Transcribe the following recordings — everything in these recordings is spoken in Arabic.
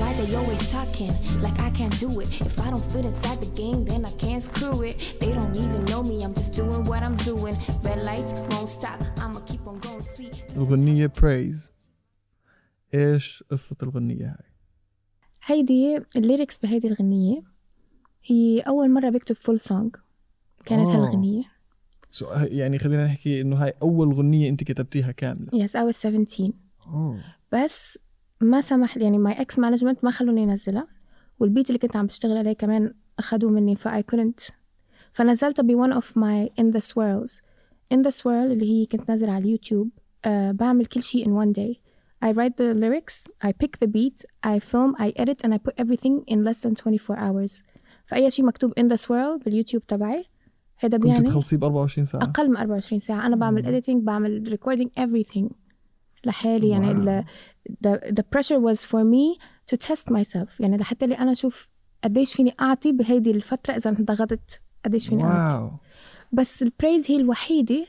Why they always talking like I can't do it? If I don't fit inside the game, then I can't screw it. They don't even know me, I'm just doing what I'm doing. Red lights won't stop, I'ma keep on going. See, أغنية Praise إيش قصة الغنية هاي؟ هيدي ال lyrics بهيدي الغنية هي أول مرة بكتب full song كانت آه. هالغنية so يعني خلينا نحكي انه هاي اول غنية انت كتبتيها كاملة yes I was 17 اوه بس ما سمح يعني my ex management ما خلوني أنزلها والبيت اللي كنت عم بشتغل عليه كمان اخذوه مني ف I couldn't. فنزلتها ب one of my in the swirls in the swirl اللي هي كنت نازلة على اليوتيوب uh, بعمل كل شيء in one day. I write the lyrics I pick the beat I film I edit and I put everything in less than 24 hours. فأي شيء مكتوب in the swirl باليوتيوب تبعي هذا كنت بيعني تخلصيه ب 24 ساعة؟ أقل من 24 ساعة. أنا بعمل editing بعمل recording everything. لحالي يعني ال the, the pressure was for me to test myself. يعني لحتى لي أنا أشوف قديش فيني أعطي بهيدي الفترة إذا انضغطت قديش فيني أعطي. واو. بس ال Praise هي الوحيدة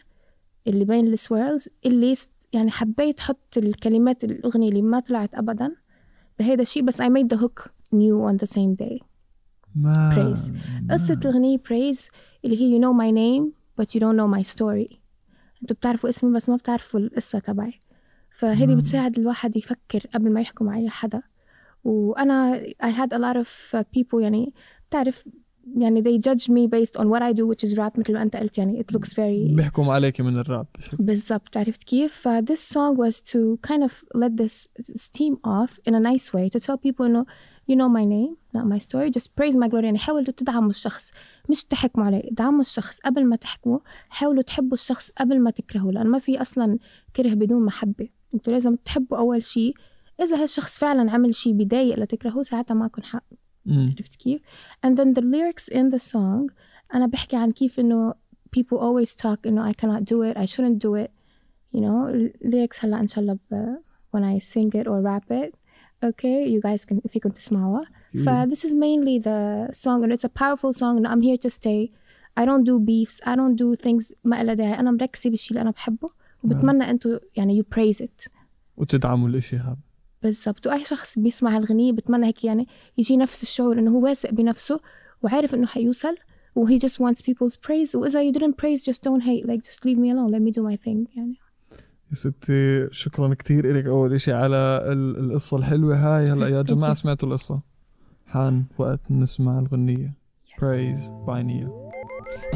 اللي بين ال swirls اللي يعني حبيت حط الكلمات الأغنية اللي ما طلعت أبدا بهيدا الشيء بس I made the hook new on the same day. ما praise. قصة الأغنية praise اللي هي you know my name but you don't know my story. أنتوا بتعرفوا اسمي بس ما بتعرفوا القصة تبعي. فهذه بتساعد الواحد يفكر قبل ما يحكوا مع أي حدا. وأنا I had a lot of people يعني بتعرف يعني they judge me based on what I do which is rap مثل ما أنت قلت يعني it looks very بيحكم عليك من الراب. بالضبط عرفت كيف؟ ف this song was to kind of let this steam off in a nice way to tell people إنه you know my name not my story just praise my glory. يعني حاولوا تدعموا الشخص مش تحكموا عليه دعموا الشخص قبل ما تحكموا حاولوا تحبوا الشخص قبل ما تكرهوا لأن ما في أصلا كره بدون محبة. أنتوا لازم تحبوا أول شيء إذا هالشخص فعلا عمل شيء بضايق لتكرهوه ساعتها معكم حق. عرفت كيف؟ and then the lyrics in the song أنا بحكي عن كيف إنه people always talk إنه I cannot do it I shouldn't do it you know lyrics هلا إن شاء الله ب- when I sing it or rap it okay you guys can if you can تسمعوها ف this is mainly the song and it's a powerful song and I'm here to stay I don't do beefs I don't do things ما إلها داعي أنا مركزة بالشي اللي أنا بحبه وبتمنى أنتوا يعني you praise it. وتدعموا الإشي هذا. بالضبط. وأي شخص بيسمع الغنية بتمنى هيك يعني يجي نفس الشعور إنه هو واثق بنفسه وعارف إنه حيوصل و he just wants people's praise. وإذا you didn't praise just don't hate. Like just leave me alone. Let me do my thing. يعني. يا ستي شكرا كتير لك أول إشي على ال- القصة الحلوة هاي. هلأ يا you. سمعتوا القصة. حان وقت نسمع الغنية. Praise باي نيا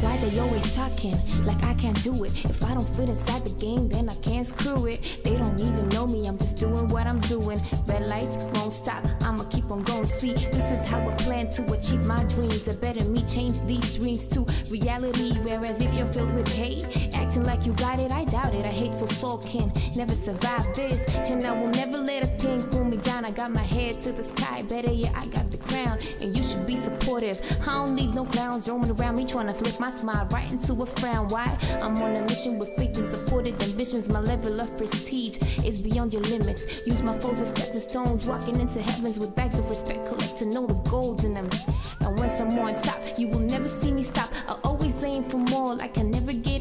Why they always talking like I can't do it? If I don't fit inside the game, then I can't screw it. They don't even know me, I'm just doing what I'm doing. Red lights won't stop, I'ma keep on going. See, this is how I plan to achieve my dreams. A better me change these dreams to reality. Whereas if you're filled with hate, acting like you got it, I doubt it. A hateful soul can never survive this. And I will never let a thing pull me down. I got my head to the sky, better yet, I got the crown. And you should be supportive. I don't need no clowns roaming around me trying to flip my smile right into a frown. Why? I'm on a mission with faith and supported ambitions. My level of prestige is beyond your limits. Use my foes as stepping stones, walking into heavens with bags of respect, collecting all the golds in them. And once I'm on top, you will never see me stop. I'll always aim for more, like I never enough.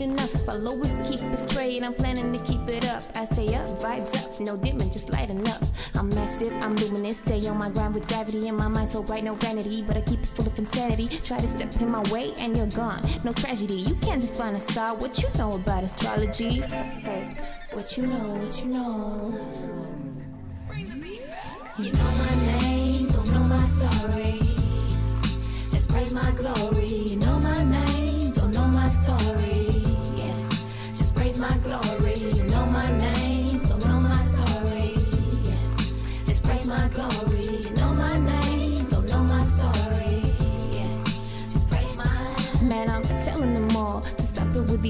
I'll always keep it straight, I'm planning to keep it up. I stay up, vibes up, no dimming, just lighting up. I'm massive, I'm luminous, stay on my grind with gravity in my mind, so bright, no vanity. But I keep it full of insanity. Try to step in my way, and you're gone. No tragedy, you can't define a star. What you know about astrology? Hey, what you know, what you know. You know my name, don't know my story. Just praise my glory. You know my name, don't know my story.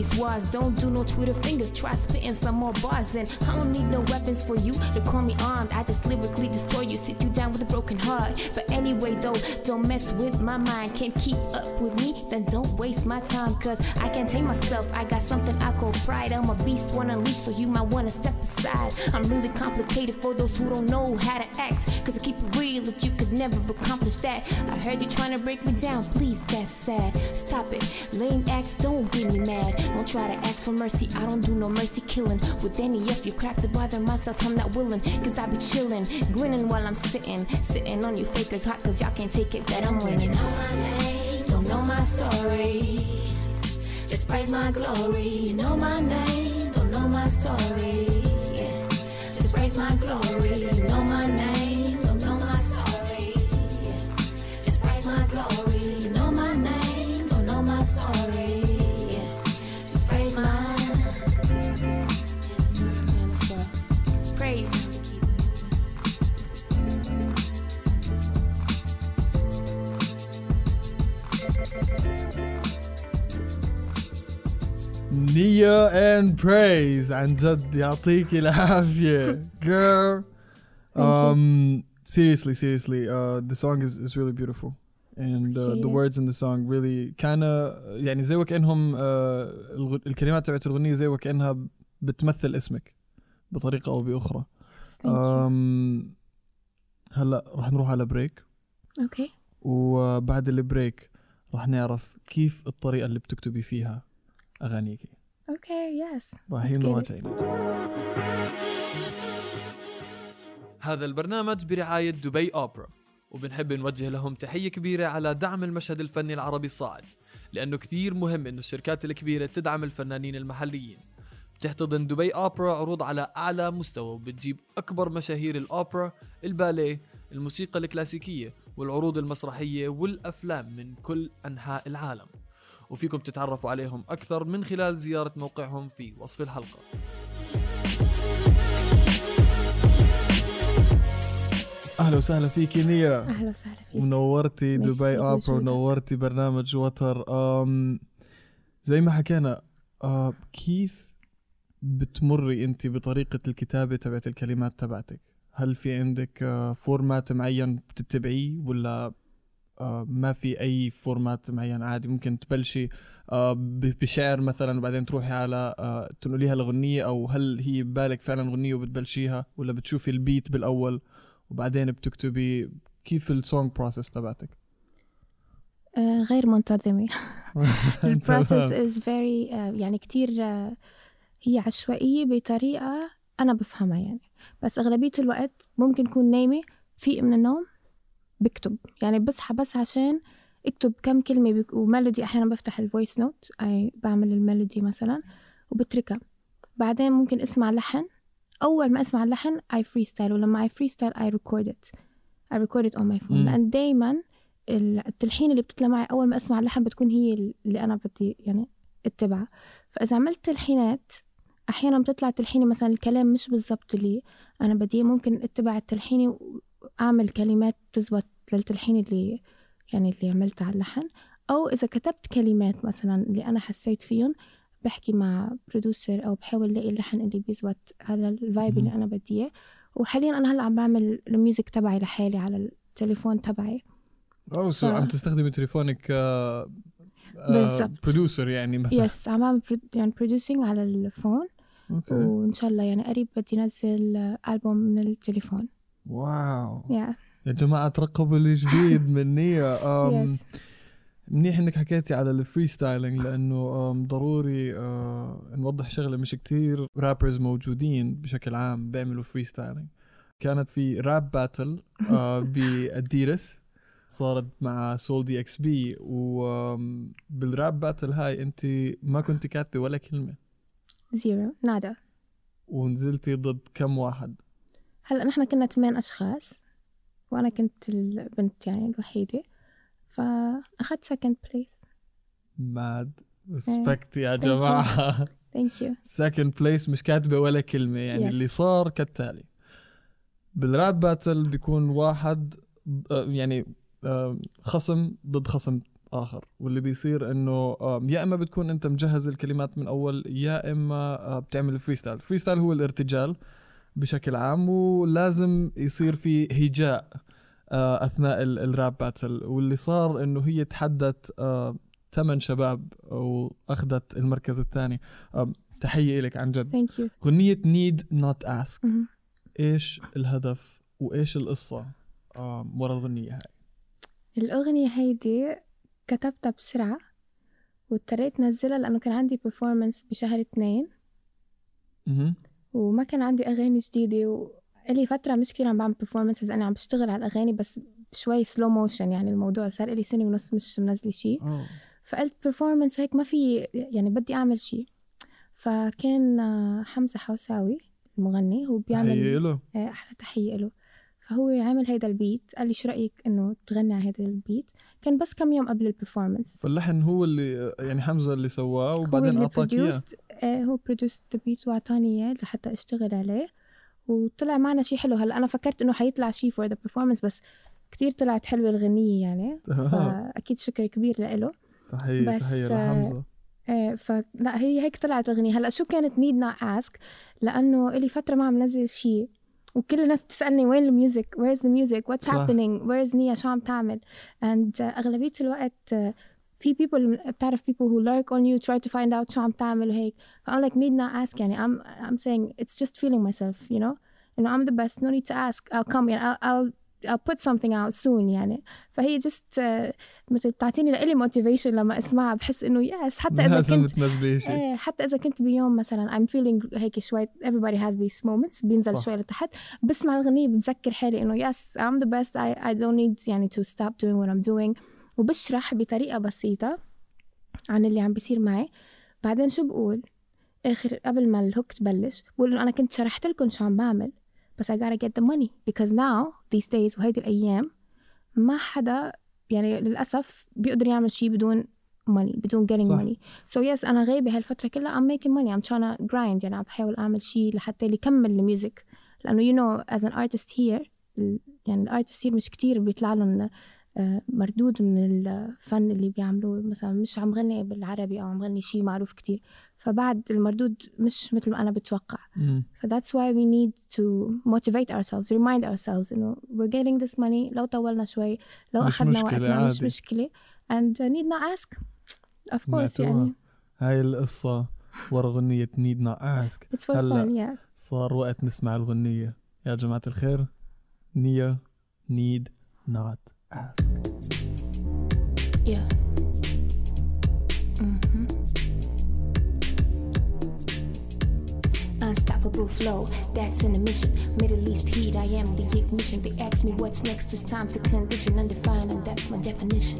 These wars. Don't do no Twitter fingers. Try spitting some more bars. And I don't need no weapons for you to call me armed. I just lyrically destroy you, sit you down with a broken heart. But anyway, though, don't mess with my mind. Can't keep up with me, then don't waste my time. Cause I can't tame myself. I got something I call pride. I'm a beast, one unleashed, so you might wanna step aside. I'm really complicated for those who don't know how to act. Cause I keep it real that you could never accomplish that. I heard you trying to break me down, please, that's sad. Stop it, lame acts don't get me mad. Don't try to ask for mercy, I don't do no mercy killing. With any of your crap to bother myself, I'm not willing. Cause I be chilling, grinning while I'm sitting. Sitting on you fakers hot cause y'all can't take it that I'm winning. Know my name, don't know my story. Just praise my glory. You know my name, don't know my story. نيا and Praise. عن جد يعطيك العافية. Girl. Um seriously seriously uh the song is is really beautiful. And uh, the words in the song really كان يعني زي وكأنهم uh, الكلمات تبعت الأغنية زي وكأنها بتمثل اسمك بطريقة أو بأخرى. Thank you. um, هلا رح نروح على break Okay. وبعد ال break رح نعرف كيف الطريقة اللي بتكتبي فيها أغانيكي. Okay, yes. رايحين get it. وراجعين هذا البرنامج برعاية دبي أوبرا وبنحب نوجه لهم تحية كبيرة على دعم المشهد الفني العربي الصاعد لأنه كثير مهم إنه الشركات الكبيرة تدعم الفنانين المحليين بتحتضن دبي أوبرا عروض على أعلى مستوى وبتجيب أكبر مشاهير الأوبرا الباليه الموسيقى الكلاسيكية والعروض المسرحية والأفلام من كل أنحاء العالم وفيكم تتعرفوا عليهم أكثر من خلال زيارة موقعهم في وصف الحلقة أهلا وسهلا فيكي نيا أهلا وسهلا فيك. ونورتي دبي اوبرا. ونورتي برنامج وتر أم زي ما حكينا أه كيف بتمري أنت بطريقة الكتابة تبعت الكلمات تبعتك هل في عندك format معين بتتبعيه ولا ما في أي format معين عادي ممكن تبلشي ب- بشعر مثلا وبعدين تروحي على أه تنقليها لغنية أو هل هي ببالك فعلا غنية وبتبلشيها ولا بتشوفي البيت بالأول وبعدين بتكتبي؟ كيف ال song process تبعتك؟ آه، غير منتظمة. is very آه، يعني كتير آه، هي عشوائية بطريقة أنا بفهمها يعني. بس أغلبية الوقت ممكن أكون نايمة فيق من النوم بكتب. يعني بصحى بس عشان اكتب كم كلمة بك- و melody أحيانا بفتح ال voice note أي بعمل ال melody مثلا وبتركها. بعدين ممكن أسمع لحن. أول ما أسمع اللحن I freestyle ولما I freestyle I record it. I record it on my phone. مم. لأن دايما التلحين اللي بتطلع معي أول ما أسمع اللحن بتكون هي اللي أنا بدي يعني اتبعها. فإذا عملت تلحينات أحيانا بتطلع تلحيني مثلا الكلام مش بالضبط اللي أنا بدي ممكن اتبع التلحيني وأعمل كلمات تزبط للتلحين اللي يعني اللي عملتها على اللحن أو إذا كتبت كلمات مثلا اللي أنا حسيت فيهم بحكي مع producer أو بحاول ألاقي اللحن اللي بيزبط على ال vibe اللي. أنا بدي إياه. وحاليا أنا هلأ عم بعمل ال music تبعي لحالي على التليفون تبعي. أو so ف- عم تستخدمي تليفونك بالضبط. producer يعني مثلا. yes عم بعمل يعني producing على ال phone. Okay. وإن شاء الله يعني قريب بدي أنزل ألبوم من التليفون. واو. يا يا جماعة ترقبوا الجديد من نية أم، yes منيح إنك حكيتي على ال freestyling لأنه ضروري أه، نوضح شغلة مش كتير. rappers موجودين بشكل عام بيعملوا freestyling كانت في rap battle بأديرس. صارت مع Sole DXB وبال rap battle هاي أنت ما كنت كاتبة ولا كلمة. zero nada ونزلتي ضد كم واحد؟ هلا نحن كنا ثمان أشخاص وأنا كنت البنت يعني الوحيدة. فأخذت second place mad respect يا you. جماعة. thank you second place مش كاتبة ولا كلمة يعني Yes. اللي صار كالتالي. بال rap battle بيكون واحد آه، يعني خصم ضد خصم آخر. واللي بيصير إنه يا إما بتكون أنت مجهز الكلمات من أول يا إما آه، بتعمل freestyle freestyle هو الارتجال. بشكل عام ولازم يصير في هجاء آه، أثناء ال- ال rap battle واللي صار إنه هي تحدت ثمان شباب وأخذت المركز الثاني. تحية لك عن جد. يو غنية Need Not Ask إيش الهدف وإيش القصة آم، ورا الغنية هاي؟ الأغنية هيدي كتبتها بسرعة واضطريت نزلها لأنه كان عندي performance بشهر اتنين مهم. وما كان عندي أغاني جديدة وإلي فترة مش كتير عم بعمل performances أنا عم بشتغل على الأغاني بس شوي slow motion يعني الموضوع صار إلي سنة ونص مش منزلة شي أوه. فقلت performance هيك ما في يعني بدي أعمل شي فكان آه، حمزة حوساوي المغني هو بيعمل آه، أحلى تحية له فهو عامل هيدا ال beat قال لي شو رأيك إنه تغني على هيدا ال beat كان بس كم يوم قبل ال performance فاللحن هو اللي يعني حمزة اللي سواه وبعدين produced. آه، هو produced the beat وأعطاني إياه لحتى أشتغل عليه وطلع معنا شي حلو. هلا أنا فكرت إنه حيطلع شي for the performance بس كتير طلعت حلوة الغنية يعني فأكيد شكر كبير لإله. تحية بس، تحية آه، لحمزة. إيه فلا هي هيك طلعت الأغنية هلا شو كانت Need Not Ask لأنه إلي فترة ما عم نزل شيء وكل الناس بتسألني وين ال music؟ where's the music? what's صح. happening? where's نيا؟ شو عم تعمل؟ uh, أغلبية الوقت في people بتعرف people who lurk on you try to find out شو عم تعمل وهيك ف I'm like need not ask يعني I'm I'm saying it's just feeling myself you know إنه I'm the best no need to ask I'll come يعني I'll, I'll I'll put something out soon يعني فهي just uh, مثل بتعطيني لإلي motivation لما اسمعها بحس إنه yes حتى إذا لازم كنت تنزلي شيء ايه حتى اذا كنت بيوم مثلا I'm feeling هيك شوي everybody has these moments بينزل صح. شوي لتحت بسمع الغنية بتذكر حالي انه yes I'm the best I, I don't need يعني to stop doing what I'm doing وبشرح بطريقة بسيطة عن اللي عم بيصير معي. بعدين شو بقول؟ آخر قبل ما ال hook تبلش بقول إنه أنا كنت شرحت لكم شو عم بعمل بس I gotta get the money because now these days وهيدي الأيام ما حدا يعني للأسف بيقدر يعمل شيء بدون money بدون getting صح. money. So yes أنا غايبة هالفترة كلها I'm making money I'm trying to grind يعني عم بحاول أعمل شيء لحتى اللي يكمل ال music لأنه you know as an artist here يعني ال artist here مش كتير بيطلع لهم مردود من الفن اللي بيعملوه مثلا مش عم غني بالعربي أو عم غني شيء معروف كتير فبعد المردود مش مثل ما أنا بتوقع مم. So that's why we need to motivate ourselves, remind ourselves إنه we're getting this money لو طولنا شوي لو مش مشكلة، وقتنا مش عادي. مشكلة and uh, need not ask of course سمعتوها. يعني هاي القصة ورا غنية نيد نا اسك هلأ. fun yeah صار وقت نسمع الغنية يا جماعة الخير نيا نيد نوت ask. Yeah. Mm-hmm. unstoppable flow. That's an mission. Middle East heat, I am the ignition. They ask me what's next, it's time to condition. Undefined, and that's my definition.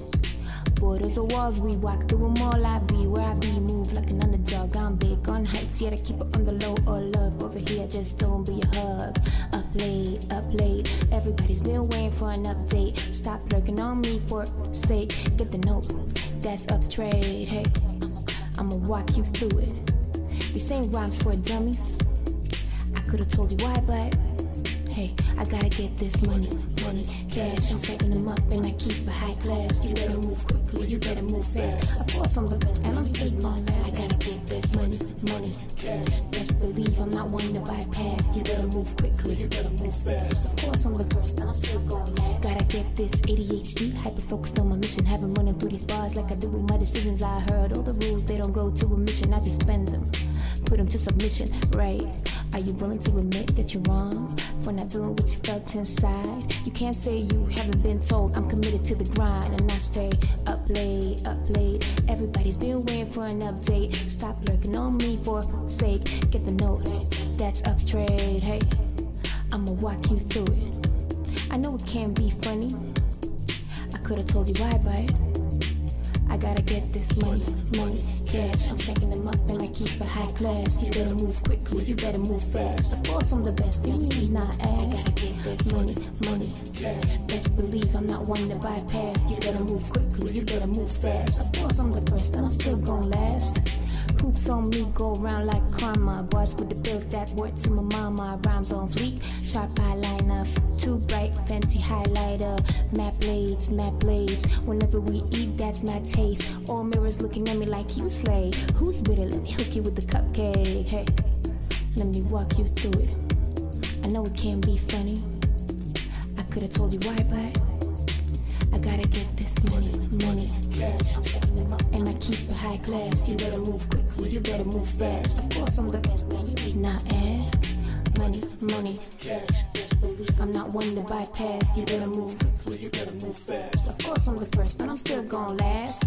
Borders or walls, we walk through them all. I be where I be, move like an underdog. I'm big on heights, yet I keep it on the low. Or love over here, just don't be a hug. Up late, up late. Everybody's been waiting for an update. Stop lurking on me for sake. Get the note, that's up straight. Hey, I'ma walk you through it. These ain't rhymes for dummies. I could've told you why, but hey, I gotta get this money, money, cash. I'm stacking them up and I keep a high class. You better move quickly, you better move fast. Of course I'm the best, and I'm still going last. I gotta get this money, money, cash. Best believe I'm not one to bypass. You better move quickly, you better move fast. Of course I'm the first, and I'm still going. Gotta get this ADHD, hyper focused on my mission. Haven't running through these bars like I do with my decisions. I heard all the rules, they don't go to a mission. I just bend them, put them to submission, right? Are you willing to admit that you're wrong for not doing what you felt inside? You can't say you haven't been told. I'm committed quickly, you better move fast. Of course I'm the first, and I'm still gon' last. Hoops on me go round like karma. Boys with the bills that work to my mama. Rhymes on fleek, sharp eyeliner, too bright, fancy highlighter. Map blades, map blades. Whenever we eat, that's my taste. All mirrors looking at me like you slay. Who's it? Let me hook you with the cupcake. Hey, let me walk you through it. I know it can be funny. I could've told you why, but I gotta get this money, money, cash. And I keep a high class. You better move quickly, you better move fast. Of course I'm the best, man. You need not ask. Money, money, cash. I'm not one to bypass. You better move quickly, you better move fast. Of course I'm the first, and I'm still gon' last.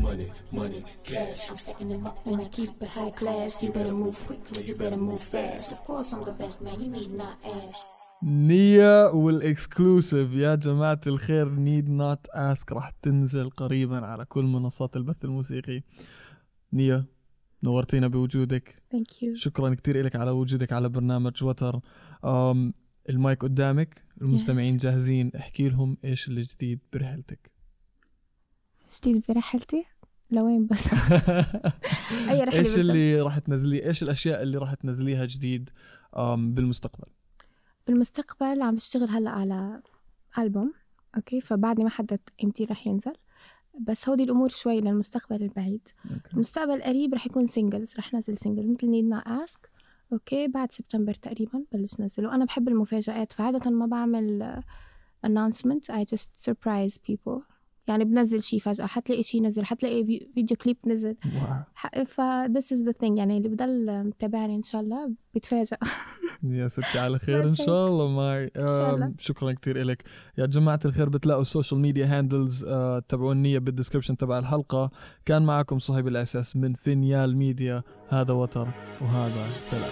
money, money, cash. I'm stacking them up and I keep it high class. You better move quickly, you better move fast. Of course I'm the best man, you need not ask. نية وال exclusive. يا جماعة الخير Need Not Ask راح تنزل قريبا على كل منصات البث الموسيقي. نية نورتينا بوجودك. Thank you. شكرا كتير لك على وجودك على برنامج وتر. أم المايك قدامك المستمعين جاهزين. احكي لهم إيش الجديد برحلتك. جديد برحلتي؟ لوين بس؟ أي رحلة إيش؟ اللي راح تنزليه إيش الأشياء اللي راح تنزليها جديد بالمستقبل؟ بالمستقبل عم بشتغل هلأ على ألبوم okay؟ فبعدني ما حددت إمتى رح ينزل. بس هودي الأمور شوي للمستقبل البعيد. okay. المستقبل القريب رح يكون singles رح نزل singles مثل Need Not Ask okay؟ بعد سبتمبر تقريبا بلش نزل وأنا بحب المفاجآت فعادة ما بعمل announcement I just surprise people. يعني بنزل شي فجأة حتلاقي شي نزل حتلاقي في- فيديو كليب نزل. ف this is the thing يعني اللي بضل متابعني إن شاء الله بيتفاجأ يا ستي على خير ميرسي. شاء الله ماي. آم، شكرا كثير لك يا جماعة الخير بتلاقوا ال social media handles تبعوا النية بال description تبع الحلقة. كان معكم صهيب الأساس من فينيال ميديا. هذا وتر وهذا سلام.